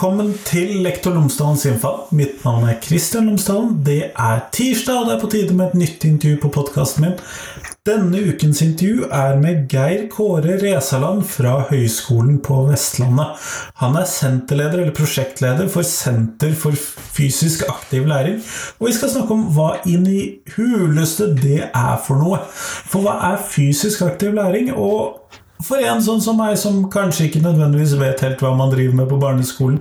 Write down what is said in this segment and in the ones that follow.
velkommen til Lektor Lomsdalens innfall. Mitt navn er Kristian Lomsdalen. Det er tirsdag, og det er på tide med et nytt intervju på podkasten min. Denne ukens intervju er med Geir Kåre Resaland fra Høgskolen på Vestlandet. Han er senterleder eller prosjektleder for Senter for fysisk aktiv læring. Og vi skal snakke om hva inn i huleste det er for noe. For hva er fysisk aktiv læring? og for en sånn som meg, som kanskje ikke nødvendigvis vet helt hva man driver med på barneskolen,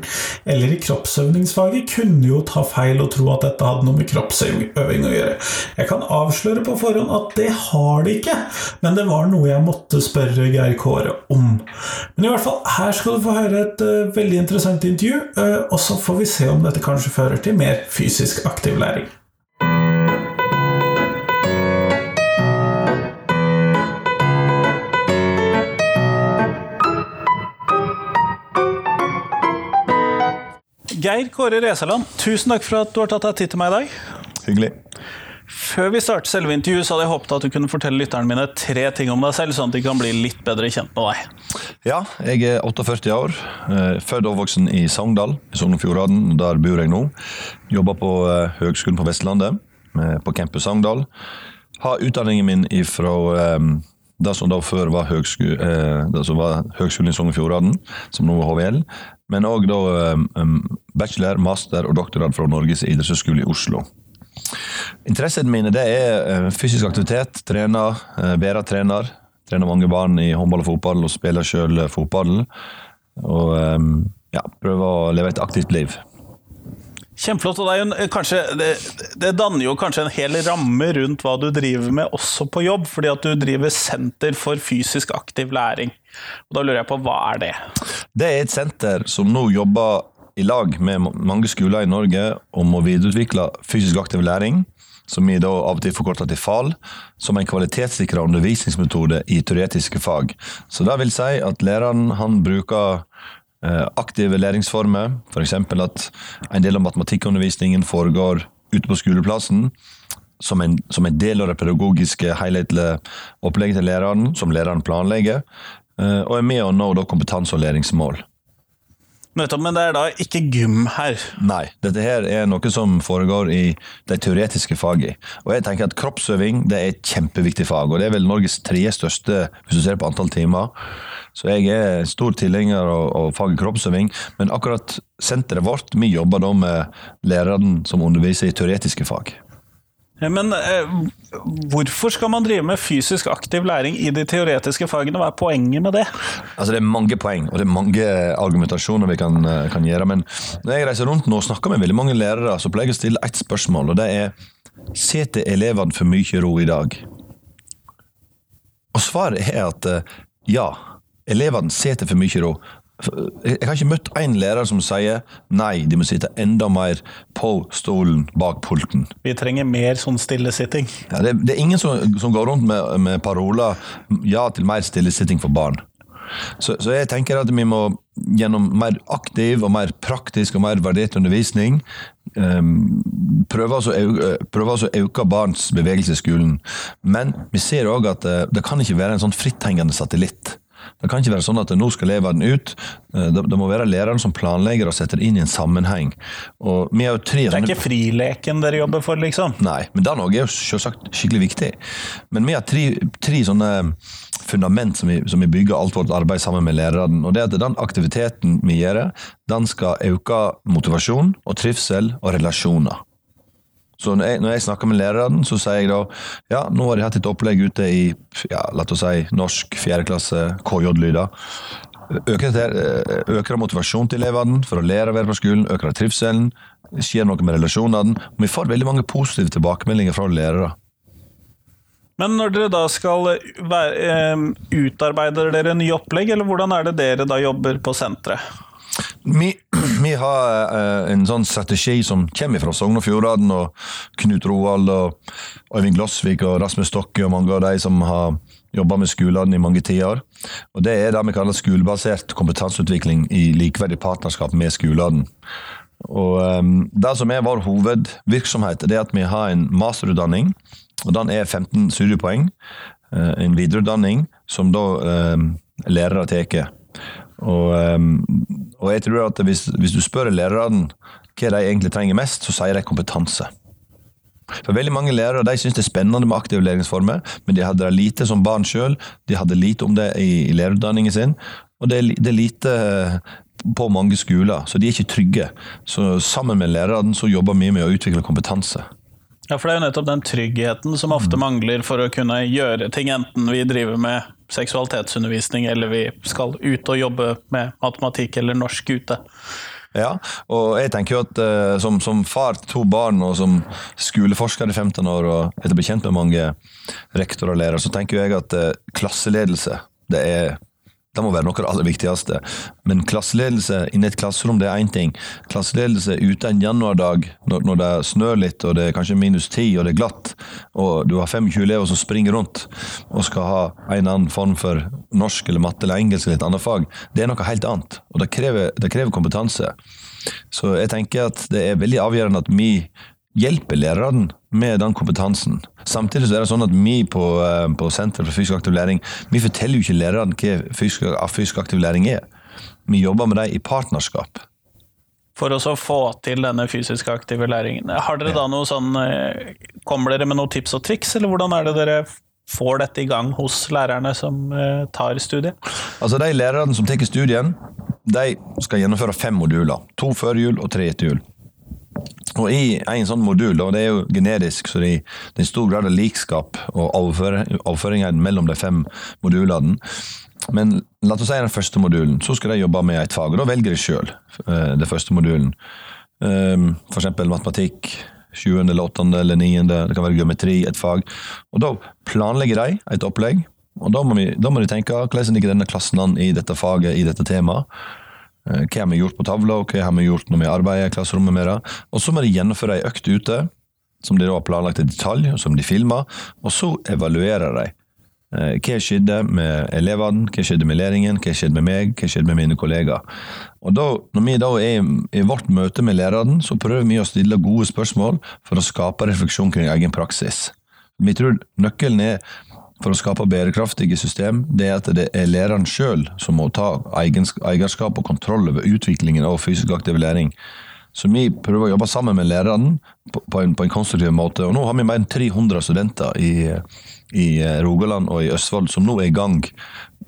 eller i kroppsøvingsfaget, kunne jo ta feil og tro at dette hadde noe med kroppsøving å gjøre. Jeg kan avsløre på forhånd at det har det ikke, men det var noe jeg måtte spørre Geir Kåre om. Men i hvert fall, her skal du få høre et uh, veldig interessant intervju, uh, og så får vi se om dette kanskje fører til mer fysisk aktiv læring. Geir Kåre Resaland, tusen takk for at du har tatt deg tid til meg i dag. Hyggelig. Før vi starter selve intervjuet, så hadde jeg håpet at du kunne fortelle lytterne mine tre ting om deg selv, sånn at de kan bli litt bedre kjent med deg. Ja, jeg er 48 år. Eh, født og oppvoksen i Sogndal, i Sogn og Fjordane. Der bor jeg nå. Jobber på eh, Høgskolen på Vestlandet, på Campus Sogndal. Har utdanningen min ifra eh, det som da før var, høgsko, var Høgskolen i Sogn og Fjordane, som nå er HVL. Men òg bachelor, master og doktorgrad fra Norges idrettshøgskole i Oslo. Interessene mine det er eh, fysisk aktivitet, trener, eh, være trener. Trener mange barn i håndball og fotball og spiller sjøl fotball. Og ja, prøver å leve et aktivt liv. Kjempeflott. og det, jo, kanskje, det, det, danner jo kanskje en hel ramme rundt hva du driver med også på jobb, fordi at du driver Senter for fysisk aktiv læring. Og Da lurer jeg på, hva er det? Det er et senter som nå jobber i lag med mange skoler i Norge om å videreutvikle fysisk aktiv læring, som vi da av og til forkorter til FAL, som en kvalitetssikra undervisningsmetode i teoretiske fag. Så det vil si at læreren han bruker Eh, aktive læringsformer, f.eks. at en del av matematikkundervisningen foregår ute på skoleplassen. Som en, som en del av det pedagogiske helhetlige opplegget til læreren, som læreren planlegger. Eh, og er med å nå kompetanse- og læringsmål. Men det er da ikke gym her? Nei, dette her er noe som foregår i de teoretiske fagene. Og jeg tenker at kroppsøving det er et kjempeviktig fag, og det er vel Norges tredje største hvis du ser på antall timer. Så jeg er stor tilhenger av, av faget kroppsøving, men akkurat senteret vårt, vi jobber da med læreren som underviser i teoretiske fag. Men eh, hvorfor skal man drive med fysisk aktiv læring i de teoretiske fagene? Hva er poenget med det? Altså Det er mange poeng og det er mange argumentasjoner vi kan, eh, kan gjøre. Men når jeg reiser rundt nå og snakker med veldig mange lærere, så pleier jeg å stille ett spørsmål. og det er Setter elevene for mye ro i dag? Og svaret er at eh, ja, elevene setter for mye ro. Jeg har ikke møtt én lærer som sier nei, de må sitte enda mer på stolen bak pulten. Vi trenger mer sånn stillesitting. Ja, det, det, er ingen som, som går rundt med, med paroler 'ja til mer stillesitting for barn'. Så, så, jeg tenker at vi må gjennom mer aktiv og mer praktisk og mer verdert undervisning um, prøve å øke barns bevegelse i skolen. Men vi ser òg at det, det kan ikke være en sånn fritthengende satellitt. Det kan ikke være sånn at nå skal elevene ut. Eh, det, må være læreren som planlegger og setter inn i en sammenheng. det er ikke frileken dere jobber for, liksom? Nei, men det er jo selvsagt skikkelig viktig. Men vi har tre, tre sånne fundament som vi, som vi, bygger alt vårt arbeid sammen med læreren. Og det er at Den aktiviteten vi gjør, den skal øke motivasjon og trivsel og relasjoner. Så når jeg, når jeg, snakker med læreren, så sier jeg da ja, nå har de hatt et opplegg ute i ja, la oss si norsk fjerdeklasse, KJ-lyder. Øker, eh, øker motivasjonen til elevene for å lære å være på skolen? Øker trivselen? Skjer noe med relasjonene? Vi får veldig mange positive tilbakemeldinger fra lærere. Men når dere da skal være, um, utarbeider dere nye opplegg, eller hvordan er det dere da jobber på senteret? Vi, vi har uh, en sånn strategi som kommer fra Sogn og Fjordane, og Knut Roald og Øyvind Glossvik og Rasmus Stokke og mange av de som har jobba med skolene i mange tiår. Og Det er det vi kaller skolebasert kompetanseutvikling i likeverdig partnerskap med skolene. Og um, Det som er vår hovedvirksomhet, det er at vi har en masterutdanning. og Den er 15 studiepoeng. Uh, en videreutdanning som da uh, lærere tar. Og, um, og jeg tror at hvis, hvis du spør lærerne hva de egentlig trenger mest, så sier de kompetanse. For Veldig mange lærere de syns det er spennende med aktive læringsformer, men de hadde det lite som barn sjøl. De hadde lite om det i, i lærerutdanningen sin. Og det det er lite på mange skoler, så de er ikke trygge. Så sammen med lærerne så jobber vi med å utvikle kompetanse. Ja, for det er jo nettopp den tryggheten som ofte Mm. mangler for å kunne gjøre ting, enten vi driver med seksualitetsundervisning eller vi skal ut og jobbe med matematikk eller norsk ute. Ja, og jeg tenker jo at eh, som, som far til to barn og som skoleforsker i 15 år og etter å bli kjent med mange rektorer og lærere, så tenker jeg at eh, klasseledelse det er det må være noe av det aller viktigste. Men klasseledelse inne i et klasserom det er én ting. Klasseledelse ute en januardag når, når det snør litt og det er kanskje minus ti og det er glatt, og du har 25 elever som springer rundt og skal ha en annen form for norsk eller matte eller engelsk eller et annet fag, det er noe helt annet. Og det krever, det krever kompetanse. Så jeg tenker at det er veldig avgjørende at vi hjelper lærerne med den kompetansen. Samtidig så er det sånn at vi på, eh, på Senter for fysisk aktiv læring vi forteller jo ikke lærerne hva fysisk, fysisk aktiv læring er. Vi jobber med dem i partnerskap. For å få til denne fysisk aktive læringen. Har dere da noe sånn eh, Kommer dere med noen tips og triks, eller hvordan er det dere får dette i gang hos lærerne som eh, tar studiet? Altså De lærerne som tar studien, de skal gjennomføre fem moduler. To før jul og tre etter jul. Og I en sånn modul, og det er jo generisk, så det er en stor grad av likskap og avføringer mellom de fem modulene. Men la oss si den første modulen, så skal de jobbe med et fag. og Da velger de sjøl den første modulen. F.eks. for eksempel matematikk. Sjuende, eller åttende eller niende. Det kan være geometri, et fag. Og Da planlegger de et opplegg. Og Da må, da må de tenke hvordan ligger denne klassen an i dette faget, i dette temaet. Eh, Hva har vi gjort på tavla, og hva har vi gjort når vi arbeider i klasserommet med det. Og så må de gjennomføre ei økt ute, som de da har planlagt i detalj, som de filmer. Og så evaluerer de. Eh, Hva skjedde med elevene, hva skjedde med læringen, hva skjedde med meg, hva skjedde med mine kollegaer. Og da, Når vi da er i vårt møte med læreren, så prøver vi å stille gode spørsmål for å skape refleksjon kring egen praksis. Vi tror nøkkelen er for å skape bærekraftige system, det er at det er læreren sjøl som må ta eierskap og kontroll over utviklingen av fysisk aktiv læring. Så vi prøver å jobbe sammen med lærerne på, på, en, på en konstruktiv måte. Og nå har vi mer enn 300 studenter i, i Rogaland og i Østfold som nå er i gang.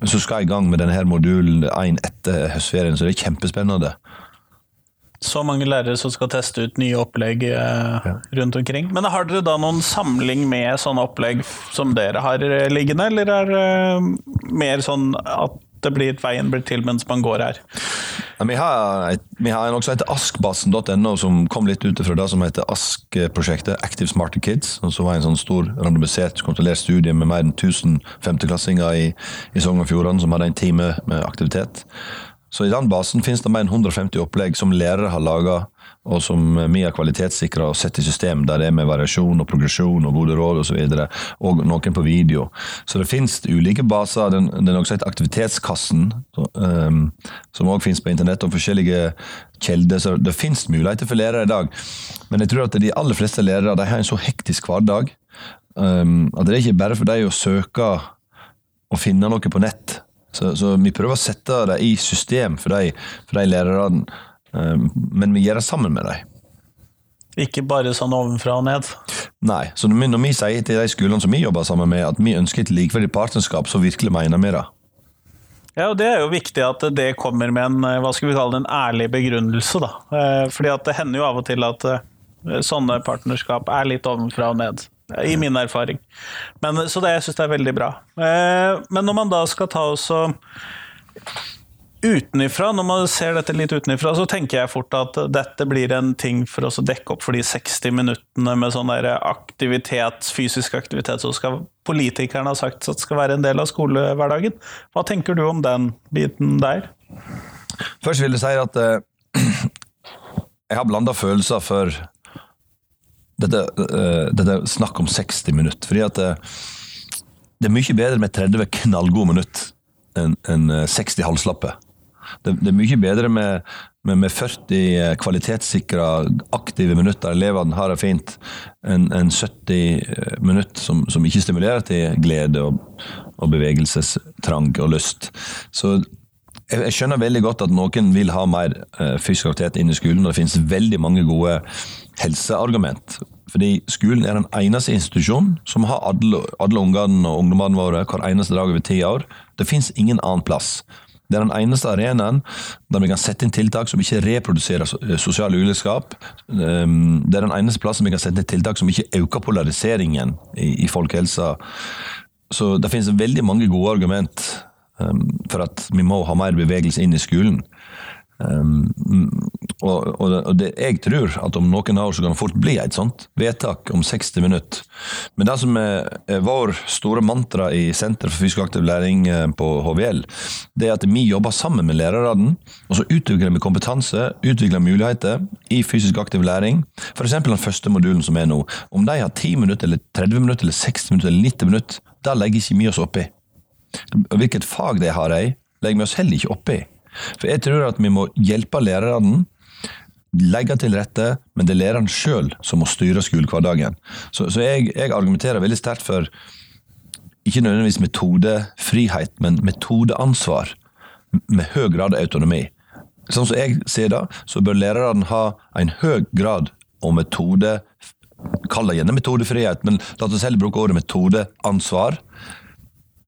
Så skal jeg i gang med denne modulen én etter høstferien, så det er kjempespennende. Så mange lærere som skal teste ut nye opplegg eh, rundt omkring. Men har dere da noen samling med sånne opplegg som dere har eh, liggende, eller er det eh, mer sånn at det blir veien blir til mens man går her? Ja, vi, har et, vi har en også heter askbassen.no, som kom litt ut fra det som heter ASK-prosjektet, Active Smarter Kids. og som var en sånn stor randomisert, kontrollert studie med mer enn 1000 femteklassinger i, i Sogn og Fjordane som hadde en time med aktivitet. Så i den basen finnes det mer enn 150 opplegg som lærere har laga, og som vi har kvalitetssikra og sett i system, der det er med variasjon og progresjon og gode råd osv. Og, så og noen på video. Så det finnes ulike baser. Den, den også heter Aktivitetskassen, så, um, som òg finnes på internett, og forskjellige kjelder. Så det finnes muligheter for lærere i dag. Men jeg tror at de aller fleste lærere de har en så hektisk hverdag um, at det er ikke bare for dem å søke og finne noe på nett. Så, så vi prøver å sette det i system for de, for de lærerne, um, men vi gjør det sammen med dem. Ikke bare sånn ovenfra og ned. Nei, så når vi, når vi sier til de skolene som vi jobber sammen med, at vi ønsker et likeverdig partnerskap, så virkelig mener vi det. Ja, og Det er jo viktig at det kommer med en eh, hva skal vi kalle det, en ærlig begrunnelse. da. Eh, Fordi at Det hender jo av og til at eh, sånne partnerskap er litt ovenfra og ned. I min erfaring. Men, så det jeg synes jeg er veldig bra. Eh, Men når man da skal ta oss Utenifra, når man ser dette litt utenifra, så tenker jeg fort at dette blir en ting for oss å dekke opp for de 60 minuttene med sånn der aktivitet, fysisk aktivitet som skal, politikerne har sagt at skal være en del av skolehverdagen. Hva tenker du om den biten der? Først vil jeg si at eh, jeg har blanda følelser for dette, eh, dette snakk om 60 minutter. Fordi at det, det er mye bedre med 30 knallgode minutter enn eh, 60 halvslappe. Det, det er mye bedre med, med, med 40 kvalitetssikra aktive minutter elevene har det fint, enn en 70 minutter som, som ikke stimulerer til glede og, og bevegelsestrang og lyst. Så jeg, jeg skjønner veldig godt at noen vil ha mer eh, fysisk aktivitet inn i skolen, og det finnes veldig mange gode helseargument. Fordi skolen er den eneste institusjonen som har alle, alle ungene og ungdommene våre hver eneste dag over ti år. Det finnes ingen annen plass. Det er den eneste arenaen der vi kan sette inn tiltak som ikke reproduserer so- sosial ulikskap. Um, Det er den eneste plassen vi kan sette inn tiltak som ikke øker polariseringen i, folkehelsa. Så det finnes veldig mange gode argument um, for at vi må ha mer bevegelse inn i skolen. Um, og, og, og det, jeg tror at om noen år så kan det fort bli et sånt vedtak om 60 minutter. Men det som er, er vår store mantra i Senter for fysisk aktiv læring eh, på HVL, det er at vi jobber sammen med lærerne, og så utvikler vi kompetanse, utvikler muligheter i fysisk aktiv læring. F.eks. den første modulen som er nå. Om de har 10 minutter, eller 30 minutter, eller 60 minutter, eller 90 minutter, det legger ikke vi oss oppi. Hvilket fag de har jeg legger vi oss heller ikke oppi. For jeg tror at vi må hjelpe lærerne, legge til rette, men det er læreren sjøl som må styre skolehverdagen. Så, så jeg, jeg argumenterer veldig sterkt for ikke nødvendigvis metodefrihet, men metodeansvar med høy grad av autonomi. Sånn som jeg ser det, så bør lærerne ha en høy grad av metode Kall det gjerne metodefrihet, men la oss heller bruke ordet metodeansvar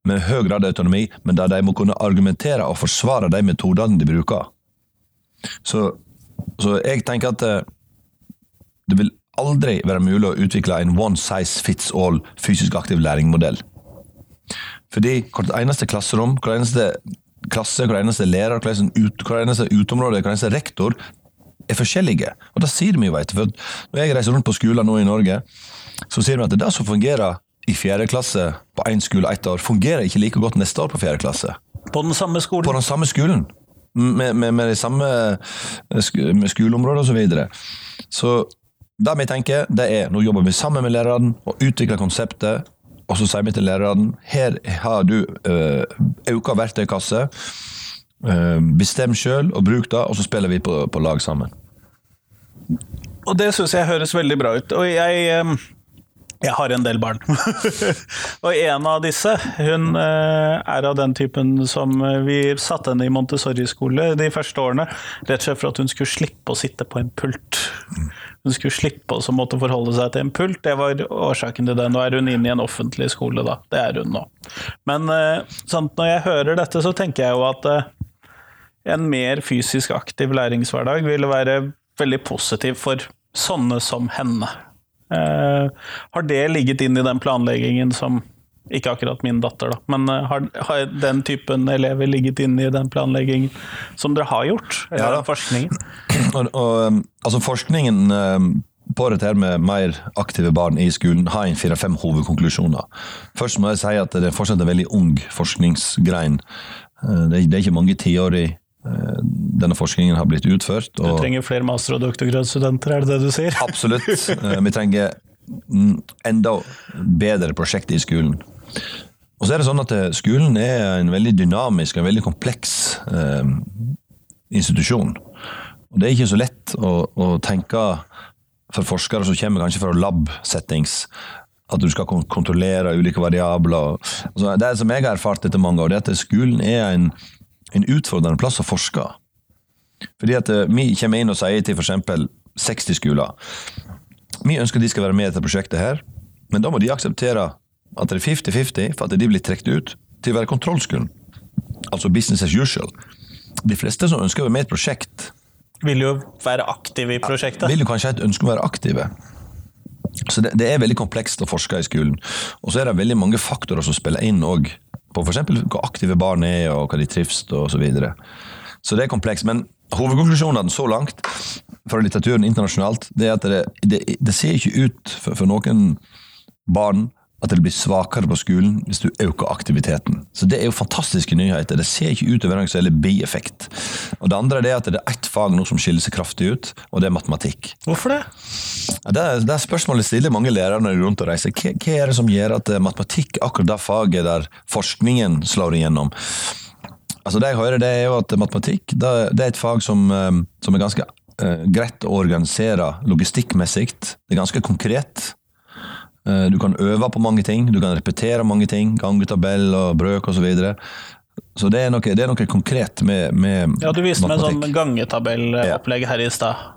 med høy grad av autonomi, men der de må kunne argumentere og forsvare de metodene de bruker. Så, så jeg tenker at eh, det vil aldri være mulig å utvikle en one size fits all fysisk aktiv læringsmodell. Fordi hvert eneste klasserom, hver eneste klasse, hver eneste lærer, hver eneste, ut, hver eneste uteområde, hver eneste rektor er forskjellige. Og det sier vi jo, vet du. Når jeg reiser rundt på skoler nå i Norge, så sier vi at det som fungerer i fjerde klasse på én skole ett år, fungerer ikke like godt neste år på fjerde klasse. På den samme skolen. På den samme skolen. Med, med, med de samme eh, sk- med skoleområder og så videre. Så det vi tenker, det er nå jobber vi sammen med lærerne og utvikler konseptet. Og så sier vi til lærerne her har du økt verktøykasse. Øh, bestem sjøl og bruk det, og så spiller vi på, på lag sammen. Og det syns jeg høres veldig bra ut. Og jeg, eh, jeg har en del barn. og en av disse, hun eh, er av den typen som eh, vi satte henne i Montessori-skole de første årene, rett og slett for at hun skulle slippe å sitte på en pult. Hun skulle slippe å måtte forholde seg til en pult, det var årsaken til det. Nå er hun inne i en offentlig skole, da. Det er hun nå. Men eh, sant, når jeg hører dette, så tenker jeg jo at en mer fysisk aktiv læringshverdag ville være veldig positiv for sånne som henne. Eh, har det ligget inn i den planleggingen som ikke akkurat min datter, da, men eh, har, har den typen elever ligget inn i den planleggingen som dere har gjort? Eller Ja da. forskningen? Og, og, um, altså forskningen um, på dette her med mer aktive barn i skolen har en fire-fem hovedkonklusjoner. Først må jeg si at det er fortsatt en veldig ung forskningsgrein. Uh, Det er, det er ikke mange tiår i denne forskningen har blitt utført. Du trenger flere master- og doktorgradsstudenter, er det det du sier? absolutt. uh, Vi trenger enda bedre prosjekter i skolen. Og så er det sånn at eh, skolen er en veldig dynamisk og veldig kompleks eh, institusjon. Og det er ikke så lett å, å tenke for forskere som kommer kanskje fra lab-settings, at du skal kontrollere ulike variabler. Altså, det som jeg har erfart etter mange år, det er at skolen er en, en utfordrende plass å forske. Fordi at eh, vi kommer inn og sier til f.eks. 60 skoler vi ønsker de skal være med i dette prosjektet her, men da må de akseptere at det er 50-50 for at de blir trukket ut til å være kontrollskolen. Altså business as usual. De fleste som ønsker å være med i et prosjekt, Vil jo være aktive i prosjektet. vil jo kanskje et ønske å være aktive. Så det, det er veldig komplekst å forske i skolen. Og så er det veldig mange faktorer som spiller inn òg, på f.eks. hvor aktive barn er, og hva de trives og så videre. Så det er komplekst. Men hovedkonklusjonene så langt fra litteraturen internasjonalt, det er at det, det, det ser ikke ut for, for noen barn at det blir svakere på skolen hvis du øker aktiviteten. Så Det er jo fantastiske nyheter. Det ser ikke ut være noen særlig bieffekt. Og Det andre er at det er ett fag nå som skiller seg kraftig ut, og det er matematikk. Hvorfor det? Det, er, det er spørsmålet stiller mange lærere når de er rundt og reiser. Hva, hva er det som gjør at eh, matematikk er akkurat det faget der forskningen slår igjennom? Altså Det jeg hører, det er jo at matematikk det, det er et fag som, eh, som er ganske uh, greit å organisere logistikkmessig. Det er ganske konkret. Eh, Du kan øve på mange ting, du kan repetere mange ting. Gangetabell og brøk osv. Så det er noe, det er noe konkret med, med Ja, du viste meg sånn gangetabellopplegg her i stad.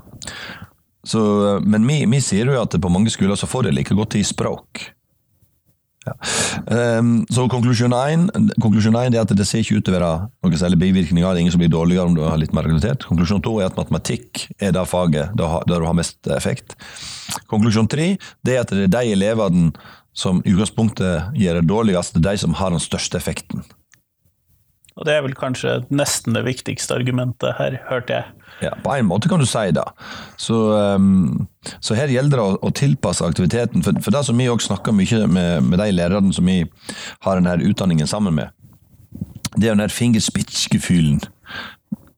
Men vi, vi sier jo at på mange skoler så får de like godt i språk. Ja. Um, så konklusjon én er at det ser ikke ut til å være noen særlig bivirkninger. Det er ingen som blir dårligere om du har litt mer realitet. Konklusjon to er at matematikk er det faget der du har mest effekt. Konklusjon tre det er at det er de elevene som i utgangspunktet gjør det dårligst, det er de som har den største effekten. Og det er vel kanskje nesten det viktigste argumentet her, hørte jeg. Ja, på en måte kan du si det. Så, um, så her gjelder det å, å tilpasse aktiviteten. For, for det som vi også snakker mye med, med de lærerne som vi har denne utdanningen sammen med, det er jo den fingerspitzgefühlen.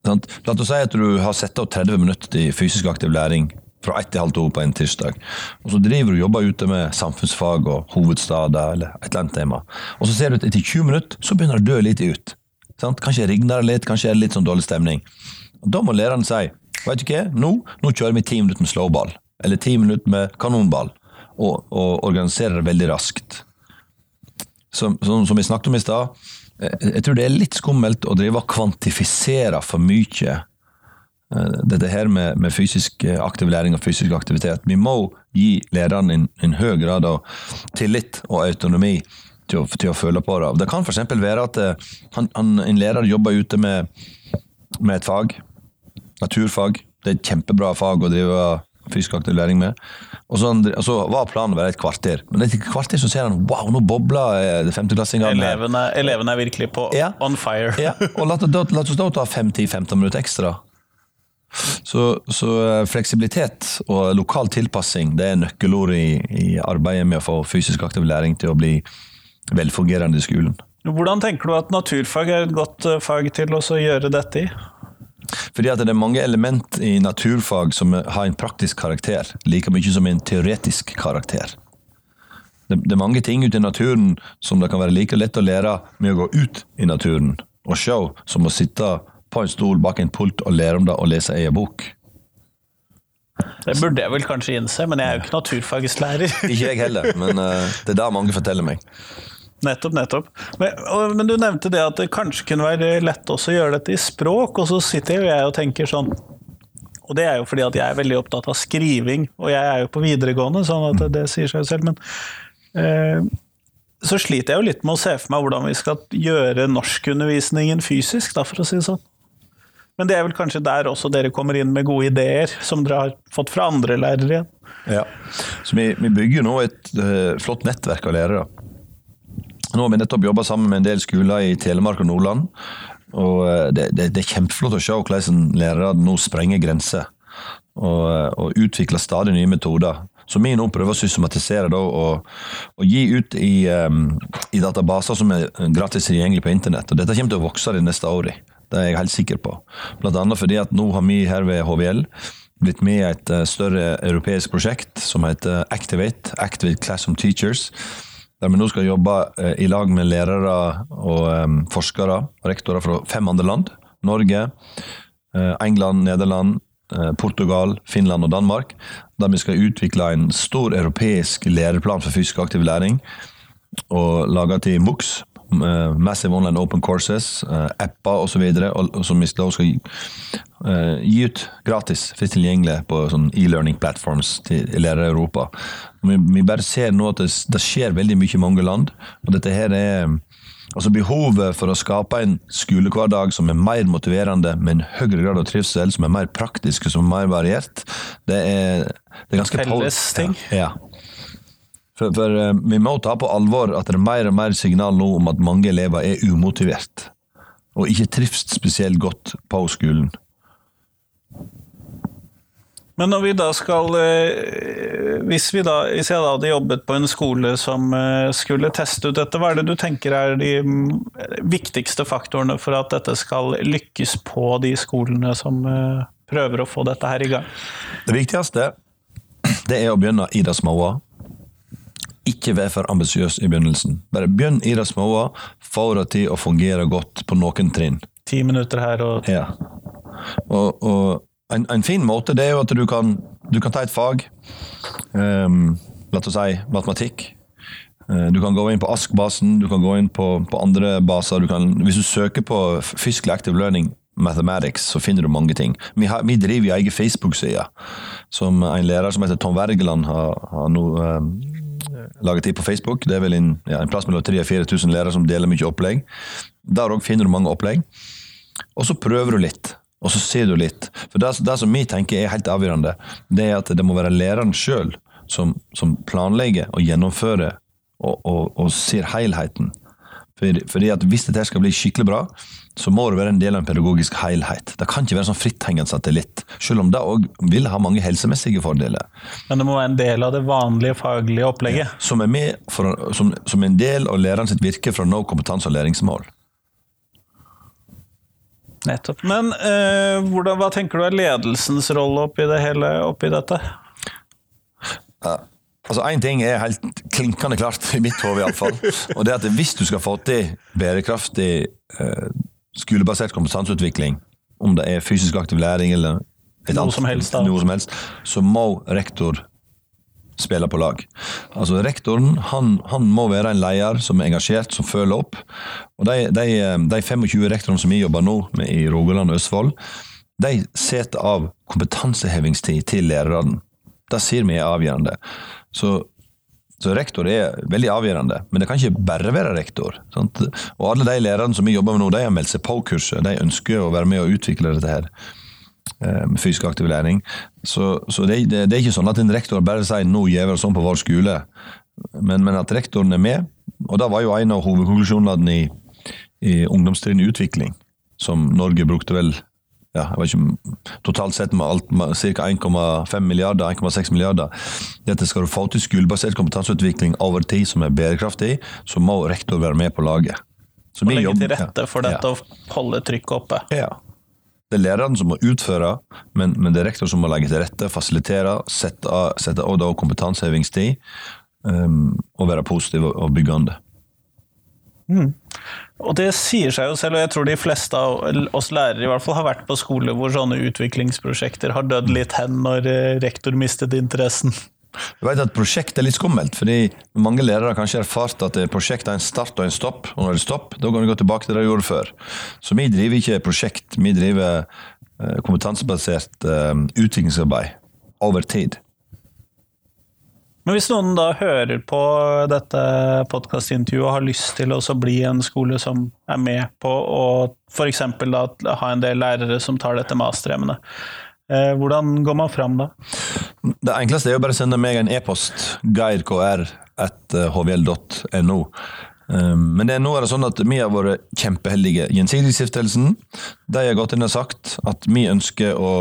La oss si at du har satt av 30 minutter til fysisk aktiv læring fra ett til halv to på en tirsdag. Og så driver du og jobber ute med samfunnsfag og hovedstader eller et eller annet tema. Og så ser du at etter 20 minutter så begynner det å dø litt ut. Sant? Kanskje rigner det litt, kanskje er det litt sånn dårlig stemning. Og Da må læreren si vet du hva, nå, nå kjører vi ti minutter med slowball, eller ti minutter med kanonball, og, og organiserer det veldig raskt. Som, som, som vi snakket om i stad, eh, jeg tror det er litt skummelt å drive og kvantifisere for mye dette her med, med fysisk eh, aktiv læring og fysisk aktivitet. Vi må gi læreren en, en høy grad av tillit og autonomi til å, til å føle på det. Det kan f.eks. være at eh, han, han, en lærer jobber ute med, med et fag, naturfag. Det er et kjempebra fag å drive fysisk aktiv læring med. Og så, og så var planen å være et kvarter. Men etter et kvarter så ser han wow, nå bobler eh, femteklassingene. Elevene, elevene er virkelig på Ja. on fire. Ja, og la oss da ta 5-10-15 minutter ekstra. Så, så eh, fleksibilitet og lokal tilpassing det er nøkkelord i, i arbeidet med å få fysisk aktiv læring til å bli velfungerende i skolen. Hvordan tenker du at naturfag er et godt eh, fag til å gjøre dette i? Fordi at det er mange element i naturfag som har en praktisk karakter, like mye som en teoretisk karakter. Det, det er mange ting ute i naturen som det kan være like lett å lære med å gå ut i naturen og se, som å sitte på en stol bak en pult og lære om det og lese ei bok. Det burde jeg vel kanskje innse, men jeg er jo ikke naturfagslærer. Ikke jeg heller, men uh, det er det mange forteller meg. Nettopp, nettopp. Men, og, men du nevnte det at det kanskje kunne være lett også å gjøre dette i språk, og så sitter jo jeg og tenker sånn Og det er jo fordi at jeg er veldig opptatt av skriving, og jeg er jo på videregående, sånn at det, det sier seg jo selv, men uh, så sliter jeg jo litt med å se for meg hvordan vi skal gjøre norskundervisningen fysisk, da, for å si det sånn. Men det er vel kanskje der også dere kommer inn med gode ideer, som dere har fått fra andre lærere igjen. Ja. Så vi, vi bygger nå et uh, flott nettverk av lærere. Nå har vi nettopp jobba sammen med en del skoler i Telemark og Nordland. Og eh, det, det, det er kjempeflott å se hvordan lærere nå sprenger grenser. Og, eh, og utvikler stadig nye metoder. Så vi nå prøver å systematisere da, og, og gi ut i, um, i databaser som er gratis tilgjengelig på internett. Og dette kommer til å vokse de neste årene. Det er jeg helt sikker på. Blant annet fordi at nå har vi her ved HVL blitt med i et eh, større europeisk prosjekt som heter Activate, Activate Classroom Teachers. Der vi nå skal jobbe eh, i lag med lærere og eh, forskere og rektorer fra fem andre land. Norge, England, Nederland, Portugal, Finland og Danmark. Der vi skal utvikle en stor europeisk læreplan for fysisk aktiv læring. Og lage til MOOCs, Massive Online Open Courses, eh, apper osv. Som vi skal gi, eh, gi ut gratis, fritt tilgjengelig på sånn e-learning platforms til lærere i Europa. Vi, bare ser nå at det, det skjer veldig mye i mange land. og dette her er Altså Behovet for å skape en skolehverdag som er mer motiverende, med en høyere grad av trivsel, som er mer praktisk og som er mer variert, det er, det er ganske Felles ting. Ja. ja. For, for eh, vi må ta på alvor at det er mer og mer signal nå om at mange elever er umotivert. Og ikke trives spesielt godt på skolen. Men når vi da skal eh, Hvis vi da, hvis jeg da hadde jobbet på en skole som eh, skulle teste ut dette, hva er det du tenker er de viktigste faktorene for at dette skal lykkes på de skolene som prøver å få dette her i gang? Det viktigste det er å begynne i det små. Ikke være for ambisiøs i begynnelsen. Bare begynn i det små, få det til å fungere godt på noen trinn. Ti minutter her og Ja. Og, og en, en fin måte det er jo at du kan, du kan ta et fag, um, la oss si matematikk, Eh, Du kan gå inn på Ask-basen, du kan gå inn på, på andre baser. Du kan, hvis du søker på Fiscal Active Learning Mathematics, så finner du mange ting. Vi, har, vi driver jo egen Facebook-side, som en lærer som heter Tom Wergeland har, har nå eh, laget tid på Facebook. Det er vel en, ja, en plass mellom 3000 og 4000 lærere som deler mye opplegg. Der òg finner du mange opplegg. Og så prøver du litt, og så ser du litt. For det, det som vi tenker er helt avgjørende, det er at det må være læreren sjøl som, som planlegger og gjennomfører og, og, og ser helheten. For, fordi at Hvis dette skal bli skikkelig bra, så må det være en del av en pedagogisk helhet. Det kan ikke være en sånn fritthengende satellitt, selv om det òg vil ha mange helsemessige fordeler. Men det må være en del av det vanlige faglige opplegget. Som er for, som, som en del av læreren sitt virke for å nå kompetanse- og læringsmål. Nettopp. Men øh, hvordan, hva tenker du er ledelsens rolle oppi det hele, oppi dette? Altså Én ting er helt klinkende klart, i mitt hode iallfall. Og det er at hvis du skal få til bærekraftig eh, skolebasert kompetanseutvikling, om det er fysisk aktiv læring eller Noe som helst, noe som helst, så må rektor spille på lag. Altså Rektoren han, han må være en leder som er engasjert, som følger opp. Og De, de, de 25 rektorene som vi jobber nå med i Rogaland og Østfold, de setter av kompetansehevingstid til lærerne. Det sier vi er avgjørende. Så, så rektor er veldig avgjørende, men det kan ikke bare være rektor. Sant? Og alle de lærerne som vi jobber med nå, de har meldt seg på kurset. De ønsker å være med og utvikle dette her eh, med fysisk aktiv læring. Så, så det, det, det er ikke sånn at en rektor bare sier 'nå gjør vi sånn på vår skole', men, men at rektoren er med. Og det var jo en av hovedkonklusjonene i, i ungdomstrinnet utvikling, som Norge brukte vel ja, jeg vet ikke, totalt sett med alt, ca. 1,5 milliarder, 1,6 milliarder. Dette skal du få til skolebasert kompetanseutvikling over tid som er bærekraftig, så må rektor være med på laget. Så vi legge til rette for ja. dette og holde trykket oppe. Ja. Det er læreren som må utføre, men, men det er rektor som må legge til rette, fasilitere, sette av, sette av da kompetansehevingstid, um, og være positiv og, og byggende. Og det sier seg jo selv, og jeg tror de fleste av oss lærere i hvert fall har vært på skole hvor sånne utviklingsprosjekter har dødd litt hen når eh, rektor mistet interessen. Du vet at Prosjekt er litt skummelt, fordi mange lærere har kanskje erfart at prosjekt er en start og en stopp. Og når det er stopp, da kan du gå tilbake til det du gjorde før. Så vi driver ikke prosjekt, vi driver eh, kompetansebasert eh, utviklingsarbeid over tid. Men hvis noen da hører på dette podkastintervjuet og har lyst til å bli en skole som er med på å f.eks. ha en del lærere som tar dette masteremnet, eh, hvordan går man fram da? Det enkleste er jo bare å sende meg en e-post, geirkr.hvl.no. Um, Men nå er det sånn at vi har vært kjempeheldige. Gjensidigestiftelsen de har gått inn og sagt at vi ønsker å,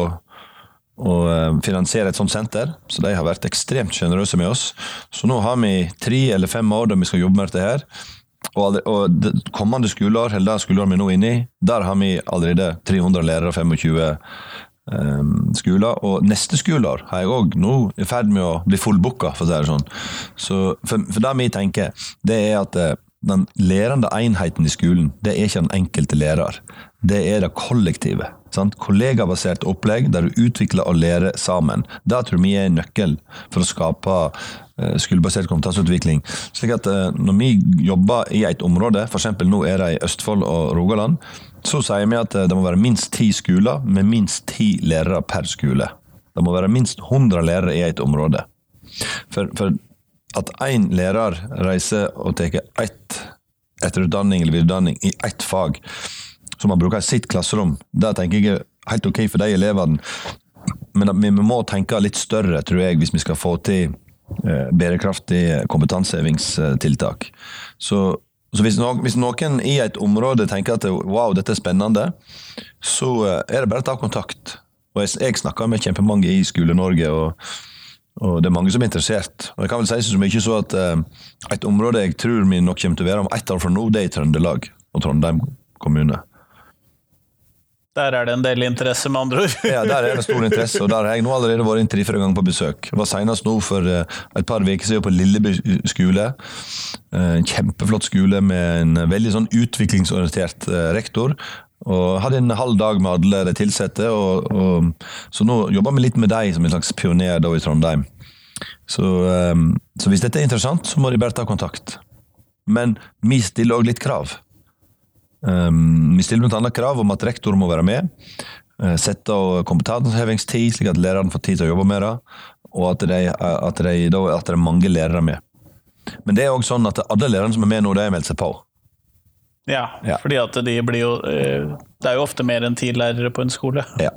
å eh, finansiere et sånt senter, så de har vært ekstremt sjenerøse med oss. Så nå har vi tre eller fem år der vi skal jobbe med dette her. Og, og kommende skoleår, eller det skoleåret vi er nå inne i, der har vi allerede 300 lærere og 25 um, skoler. Og neste skoleår har jeg òg nå i ferd med å bli fullbooka, for å si det sånn. Så, for, for det vi tenker, det er at eh, den lærende enheten i skolen, det er ikke den enkelte lærer. Det er det kollektive. Sant? Kollegabasert opplegg der du utvikler og lærer sammen. Det tror vi er en nøkkel for å skape eh, skolebasert kompetanseutvikling. Slik at eh, Når vi jobber i et område, f.eks. nå er det i Østfold og Rogaland, så sier vi at eh, det må være minst ti skoler med minst ti lærere per skole. Det må være minst 100 lærere i et område. For, for at én lærer reiser og tar ett etterutdanning eller videreutdanning i ett fag, som man bruker i sitt klasserom, det tenker jeg er helt ok for de elevene. Men vi må tenke litt større, tror jeg, hvis vi skal få til eh, bærekraftig kompetansehevingstiltak. Så, så hvis, noen, hvis noen i et område tenker at wow, dette er spennende, så eh, er det bare å ta kontakt. Og jeg, jeg snakker med kjempemange i Skole-Norge, og, og det er mange som er interessert. Og jeg kan vel si så mye så at uh, et område jeg tror vi nok kommer til å være om ett år fra nå, det er i Trøndelag og Trondheim kommune. Der er det en del interesse, med andre ord. Ja, Der er det stor interesse, og der har jeg nå allerede vært inn tre-fire ganger på besøk. Jeg var senest nå for eh, et par uker siden på Lilleby skole. Eh, En kjempeflott skole med en veldig sånn utviklingsorientert eh, rektor. Og hadde en halv dag med alle de ansatte, så nå jobber vi litt med deg som en slags pioner da i Trondheim. Så, så hvis dette er interessant, så må de bare ta kontakt. Men vi stiller òg litt krav. Um, vi stiller bl.a. krav om at rektor må være med. Uh, sette av kompetansehevingstid, slik at lærerne får tid til å jobbe med det. Og at, de, at, de, at det er mange lærere med. Men det er òg sånn at alle lærerne som er med nå, de har meldt seg på. Ja, Ja. fordi at de blir jo eh, Det er jo ofte mer enn ti lærere på en skole. Ja.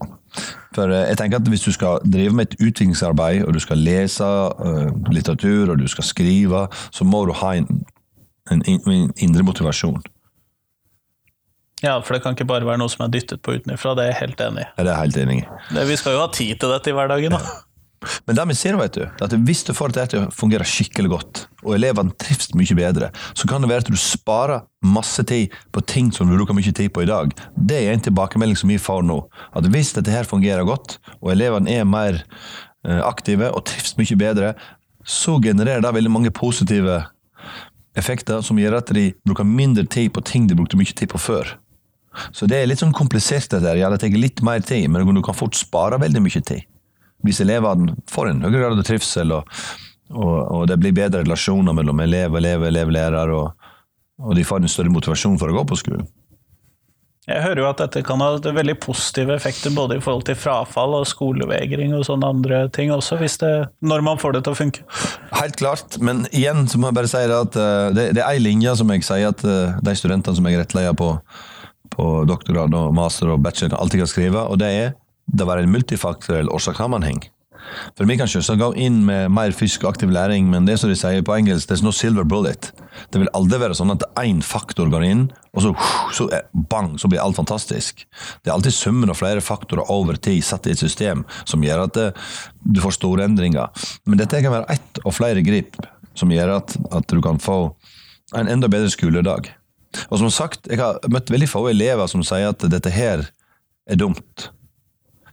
For eh, jeg tenker at Hvis du skal drive med et utviklingsarbeid, og du skal lese eh, litteratur, og du skal skrive, så må du ha en, en, en indre motivasjon. Ja, for det kan ikke bare være noe som er dyttet på utenfra, det er jeg helt enig i. Er det helt enig. Det- Vi skal jo ha tid til dette i hverdagen, da. Men det vi ser, vet du, er at hvis du får dette til å fungere skikkelig godt, og elevene trives mye bedre, så kan det være at du sparer masse tid på ting som du bruker mye tid på i dag. Det er en tilbakemelding som vi får nå. At hvis dette her fungerer godt, og elevene er mer eh, aktive og trives mye bedre, så genererer det veldig mange positive effekter som gjør at de bruker mindre tid på ting de brukte mye tid på før. Så det er litt sånn komplisert dette. Ja, det tar litt mer tid, men du kan fort spare veldig mye tid hvis elevene får en høyere grad av trivsel, og, og, og det blir bedre relasjoner mellom elev, elev, elev, lærer, og, og de får en større motivasjon for å gå på skolen. Jeg hører jo at dette kan ha veldig positive effekter både i forhold til frafall og skolevegring og sånne andre ting også, det, når man får det til å funke. Helt klart, men igjen så må jeg bare si det at eh, det, det er ei linje som jeg sier at eh, de studentene som jeg rettleder på, på doktorgrad og master og bachelor alltid kan skrive, og det er det var en multifaktoriell årsakssammenheng. For Vi kan selvsagt gå inn med mer fysisk og aktiv læring, men det som de sier på engelsk, there's no silver bullet. Det vil aldri være sånn at én faktor går inn, og så, så er- bang, så blir alt fantastisk. Det er alltid summen av flere faktorer over tid satt i et system som gjør at det, du får store endringer. Men dette kan være ett og flere grip som gjør at, at du kan få en enda bedre skoledag. Og som sagt, jeg har møtt veldig få elever som sier at dette her er dumt.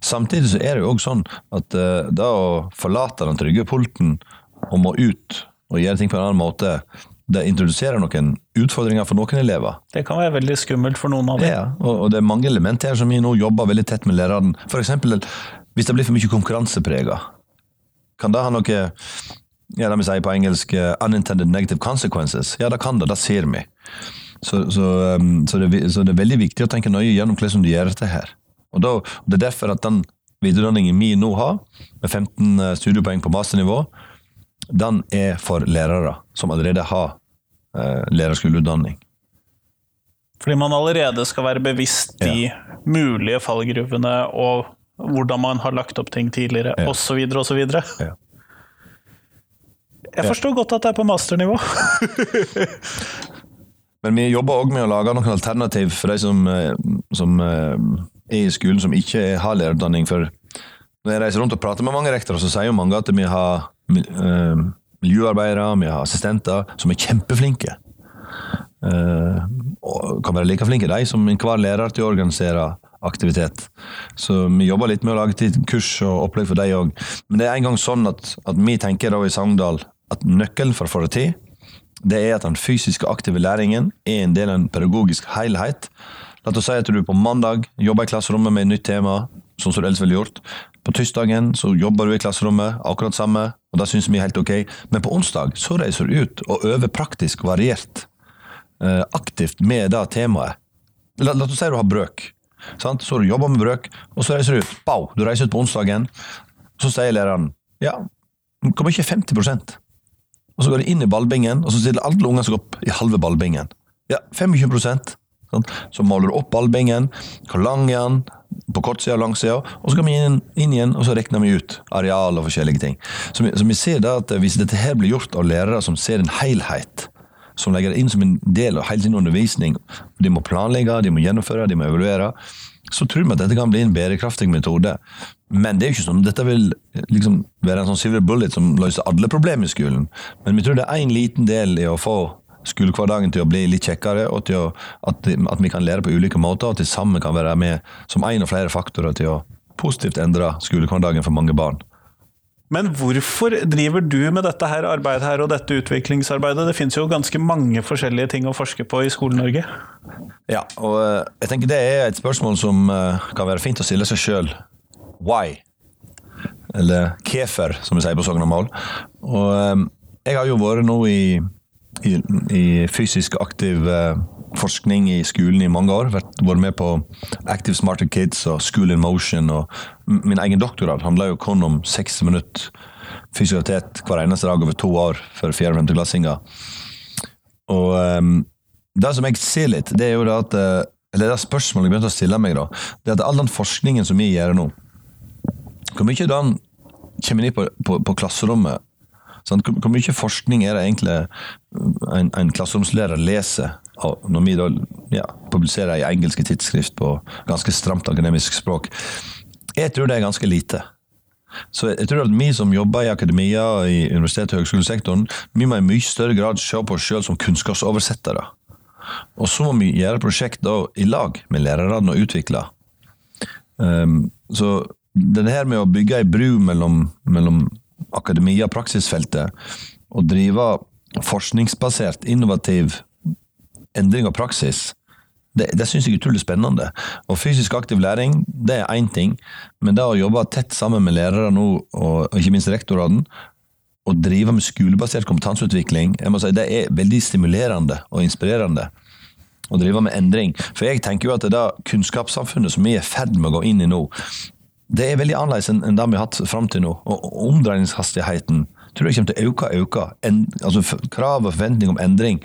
Samtidig så er det jo også sånn at uh, da å forlate den trygge pulten og må ut og gjøre ting på en annen måte, det introduserer noen utfordringer for noen elever. Det kan være veldig skummelt for noen av dem. Ja, og, og det er mange elementer her som vi nå jobber veldig tett med læreren. For eksempel hvis det blir for mye konkurranseprega. Kan det ha noe ja, det vi sier på engelsk uh, unintended negative consequences? Ja, det kan det. Det ser vi. Så, så, um, så, det, så det er veldig viktig å tenke nøye gjennom hvordan du gjør dette her. Og, da, og Det er derfor at den videreutdanningen vi nå har, med 15 studiepoeng på masternivå, den er for lærere som allerede har eh, lærerskoleutdanning. Fordi man allerede skal være bevisst de mulige fallgruvene og hvordan man har lagt opp ting tidligere, Ja. osv., osv. Ja. Jeg forstår godt at det er på masternivå. Men vi jobber òg med å lage noen alternativ for de som, eh, som eh, er i skolen som ikke har lærerutdanning. For når jeg reiser rundt og prater med mange rektorer, så sier jo mange at vi har eh, miljøarbeidere, vi har assistenter som er kjempeflinke. Og kan være like flinke de som enhver lærer til å organisere aktivitet. Så vi jobber litt med å lage kurs og opplegg for de òg. Men det er en gang sånn at, at vi tenker i Sogndal at nøkkelen for å få det til, det er at den fysiske aktive læringen er en del av en pedagogisk helhet. La oss si at du på mandag jobber i klasserommet med et nytt tema, sånn som du ellers ville gjort. På tirsdagen så jobber du i klasserommet, akkurat samme, og det syns vi er helt ok. Men på onsdag så reiser du ut og øver praktisk variert, eh, aktivt med det temaet. La, la oss si at du har brøk. Sant? Så du jobber med brøk, og så reiser du ut. Bow, du reiser ut på onsdagen. Så sier læreren ja, hvor mye er 50 og så går de inn i ballbingen, og så stiller alle ungene seg opp i halve ballbingen. Ja, 25 sant? Så måler du opp ballbingen, hvor lang er den, på kortsida og langsida, og så går vi inn, inn igjen og så regner vi ut areal og forskjellige ting. Så vi, så vi ser da at hvis dette her blir gjort av lærere som ser en helhet, som legger det inn som en del av hele sin undervisning, de må planlegge, de må gjennomføre, de må evaluere, så tror vi at dette kan bli en bærekraftig metode. Men det er jo ikke sånn, dette vil liksom være en sånn silver bullet som løser alle problemer i skolen. Men vi tror det er en liten del i å få skolehverdagen til å bli litt kjekkere, og til å, at, at vi kan lære på ulike måter, og til sammen kan være med som en og flere faktorer til å positivt endre skolehverdagen for mange barn. Men hvorfor driver du med dette her arbeidet her og dette utviklingsarbeidet? Det finnes jo ganske mange forskjellige ting å forske på i Skole-Norge. Ja, og eh, jeg tenker det er et spørsmål som eh, kan være fint å stille seg sjøl. Why? eller kefer, som vi sier på Sognamål. Og eh, jeg har jo vært nå i, i, i fysisk aktiv eh, forskning i skolen i mange år. Vært, vært med på Active Smarter Kids og School in Motion. og Min egen doktorgrad handla jo kun om 60 minutter fysisk hver eneste dag over to år for 4.-5.-klassinger. Og um, det som jeg ser litt, det er jo det at Eller det spørsmålet jeg begynte å stille meg, da, det er at all den forskningen som vi gjør nå Hvor mye av den kommer inn på, på, på klasserommet? Sånn, hvor mye forskning er det egentlig en, en klasseromslærer leser når vi da ja, publiserer i engelske tidsskrift på ganske stramt akademisk språk? Jeg tror det er ganske lite. Så jeg tror at vi som jobber i akademia og i universitets- og høgskolesektoren, vi må i mye større grad se på oss selv som kunnskapsoversettere. Og så må vi gjøre prosjekt da, i lag med lærerne og utvikle. Um, så det her med å bygge ei bru mellom, mellom akademia og praksisfeltet, og drive forskningsbasert, innovativ endring av praksis, det, det syns jeg er utrolig spennende. Og fysisk aktiv læring det er én ting, men det å jobbe tett sammen med lærere nå, og, ikke minst rektorene, og drive med skolebasert kompetanseutvikling, jeg må si, det er veldig stimulerende og inspirerende. Å drive med endring. For jeg tenker jo at det kunnskapssamfunnet som vi er i ferd med å gå inn i nå, det er veldig annerledes enn det vi har hatt fram til nå. Og omdreiningshastigheten tror jeg kommer til å øke og øke. altså Krav og forventning om endring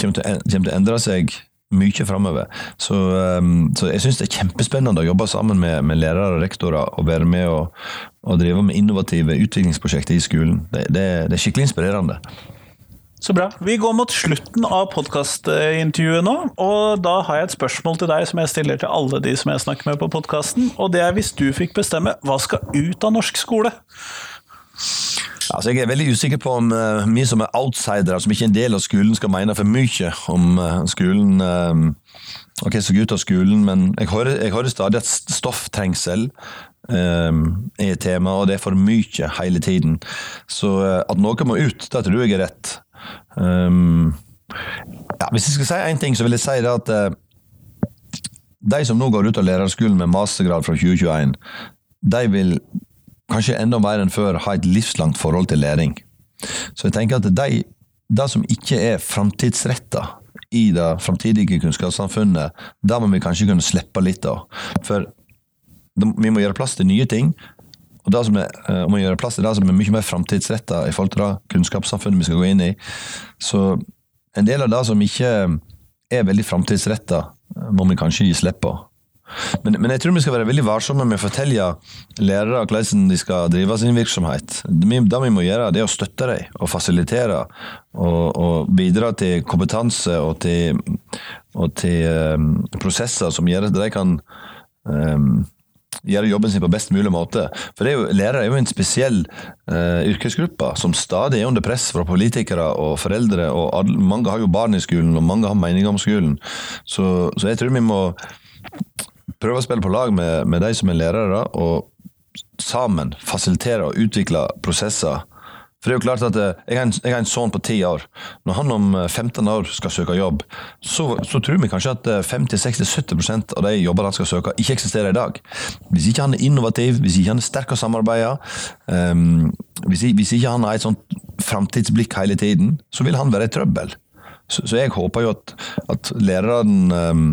kommer til, å endre seg mye framover. Så, um, så, jeg syns det er kjempespennende å jobbe sammen med, med lærere og rektorer og være med og, og drive med innovative utviklingsprosjekter i skolen. Det, det, det, er skikkelig inspirerende. Så bra. Vi går mot slutten av podkastintervjuet nå, og da har jeg et spørsmål til deg som jeg stiller til alle de som jeg snakker med på podkasten, og det er hvis du fikk bestemme, hva skal ut av norsk skole? Altså, jeg er veldig usikker på om uh, vi som er outsidere, som ikke er en del av skolen, skal mene for mye om uh, skolen. Uh, ok, så ut av skolen, men jeg hører, jeg hører stadig at stofftrengsel er tema, og det er for mye hele tiden. Så at noe må ut, det tror jeg er rett. Um, ja, hvis jeg skal si én ting, så vil jeg si det at de som nå går ut av lærerskolen med mastergrad fra 2021, de vil kanskje enda mer enn før, ha et livslangt forhold til læring. Så jeg tenker at de, det som ikke er framtidsretta i det framtidige kunnskapssamfunnet, da må vi kanskje kunne slippe litt av. For vi må gjøre plass til nye ting. Og det som er, uh, må gjøre plass til det som er mye mer framtidsretta i forhold til det kunnskapssamfunnet vi skal gå inn i. Så en del av det som ikke er veldig framtidsretta, må vi kanskje gi slipp på. Men, men, jeg tror vi skal være veldig varsomme med å fortelle lærere hvordan de skal drive sin virksomhet. Det vi må gjøre, det er å støtte dem og fasilitere. Og, og bidra til kompetanse og til, og til um, prosesser som gjør at de kan um, gjøre jobben sin på best mulig måte. For er jo, Lærere er jo en spesiell uh, yrkesgruppe som stadig er under press fra politikere og foreldre. og alle, Mange har jo barn i skolen, og mange har meninger om skolen. Så, så jeg tror vi må prøve å spille på lag med, med de som er lærere, og sammen fasilitere og utvikle prosesser. For det er jo klart at eh, Jeg har en, jeg en sønn på ti år. Når han om 15 eh, år skal søke jobb, så, så tror vi kanskje at 50-60-70% av de jobbene han skal søke, ikke eksisterer i dag. Hvis ikke han er innovativ, hvis ikke han er sterk å samarbeide, um, hvis, hvis, ikke han har et sånt framtidsblikk hele tiden, så vil han være i trøbbel. Så, så jeg håper jo at, at lærerne um,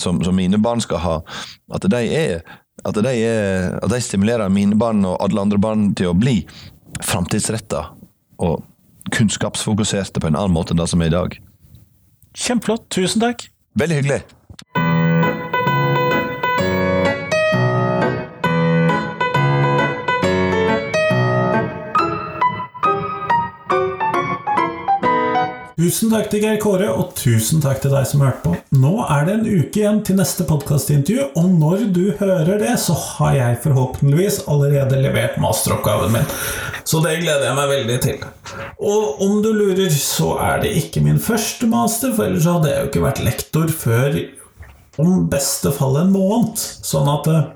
som, som, mine barn skal ha, at de, er, at, de er, at de stimulerer mine barn og alle andre barn til å bli framtidsretta og kunnskapsfokuserte på en annen måte enn det som er i dag. Kjempeflott. Tusen takk. Veldig hyggelig. Tusen takk til Geir Kåre, og tusen takk til deg som hørte på. Nå er det en uke igjen til neste podkastintervju, og når du hører det, så har jeg forhåpentligvis allerede levert masteroppgaven min. Så det gleder jeg meg veldig til. Og om du lurer, så er det ikke min første master, for ellers hadde jeg jo ikke vært lektor før om beste fall en måned. Sånn at eh,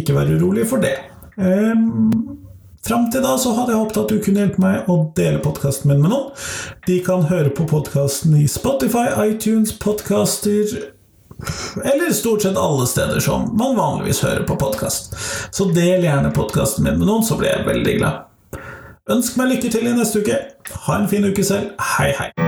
Ikke vær urolig for det. Um, Fram til da så hadde jeg håpet at du kunne hjelpe meg å dele podkasten min med noen. De kan høre på podkasten i Spotify, iTunes, podcaster, eller stort sett alle steder som man vanligvis hører på podkast. Så del gjerne podkasten min med noen, så blir jeg veldig glad. Ønsk meg lykke til i neste uke. Ha en fin uke selv. Hei, hei.